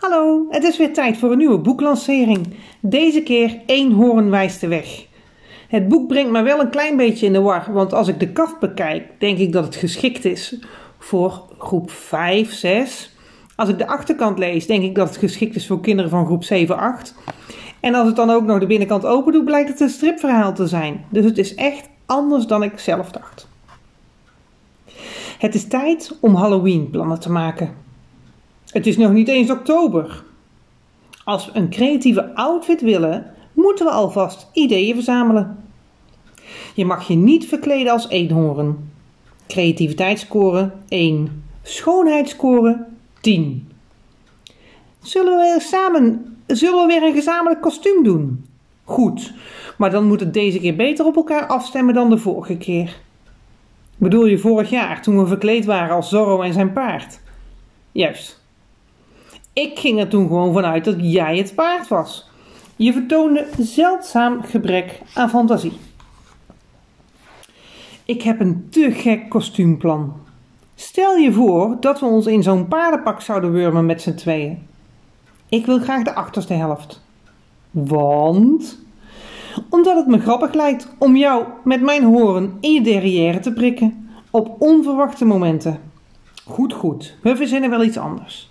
Hallo, het is weer tijd voor een nieuwe boeklancering. Deze keer Eenhoorn wijst de weg. Het boek brengt me wel een klein beetje in de war, want als ik de kaft bekijk, denk ik dat het geschikt is voor groep 5, 6. Als ik de achterkant lees, denk ik dat het geschikt is voor kinderen van groep 7, 8. En als ik dan ook nog de binnenkant open doe, blijkt het een stripverhaal te zijn. Dus het is echt anders dan ik zelf dacht. Het is tijd om Halloween plannen te maken. Het is nog niet eens oktober. Als we een creatieve outfit willen, moeten we alvast ideeën verzamelen. Je mag je niet verkleden als eenhoorn. Creativiteitsscore 1. Schoonheidsscore 10. Zullen we, samen, zullen we weer een gezamenlijk kostuum doen? Goed, maar dan moet het deze keer beter op elkaar afstemmen dan de vorige keer. Bedoel je vorig jaar toen we verkleed waren als Zorro en zijn paard? Juist. Ik ging er toen gewoon vanuit dat jij het paard was. Je vertoonde zeldzaam gebrek aan fantasie. Ik heb een te gek kostuumplan. Stel je voor dat we ons in zo'n paardenpak zouden wurmen met z'n tweeën. Ik wil graag de achterste helft. Want? Omdat het me grappig lijkt om jou met mijn horen in je derrière te prikken op onverwachte momenten. Goed, goed, we verzinnen wel iets anders.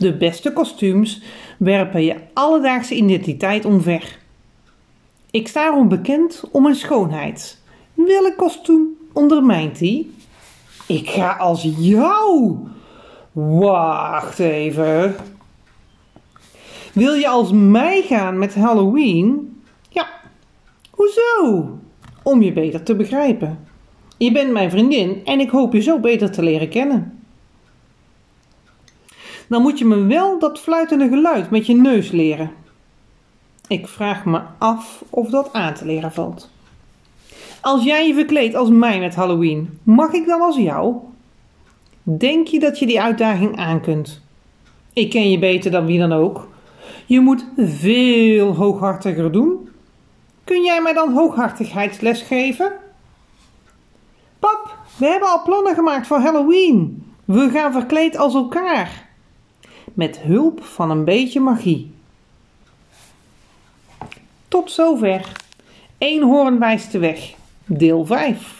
De beste kostuums werpen je alledaagse identiteit omver. Ik sta erom bekend om mijn schoonheid. Welk kostuum ondermijnt die? Ik ga als jou. Wacht even. Wil je als mij gaan met Halloween? Ja. Hoezo? Om je beter te begrijpen. Je bent mijn vriendin en ik hoop je zo beter te leren kennen dan moet je me wel dat fluitende geluid met je neus leren. Ik vraag me af of dat aan te leren valt. Als jij je verkleedt als mij met Halloween, mag ik dan als jou? Denk je dat je die uitdaging aan kunt? Ik ken je beter dan wie dan ook. Je moet veel hooghartiger doen. Kun jij mij dan hooghartigheidsles geven? Pap, we hebben al plannen gemaakt voor Halloween. We gaan verkleed als elkaar met hulp van een beetje magie. Tot zover. Eenhoorn wijst de weg, deel 5.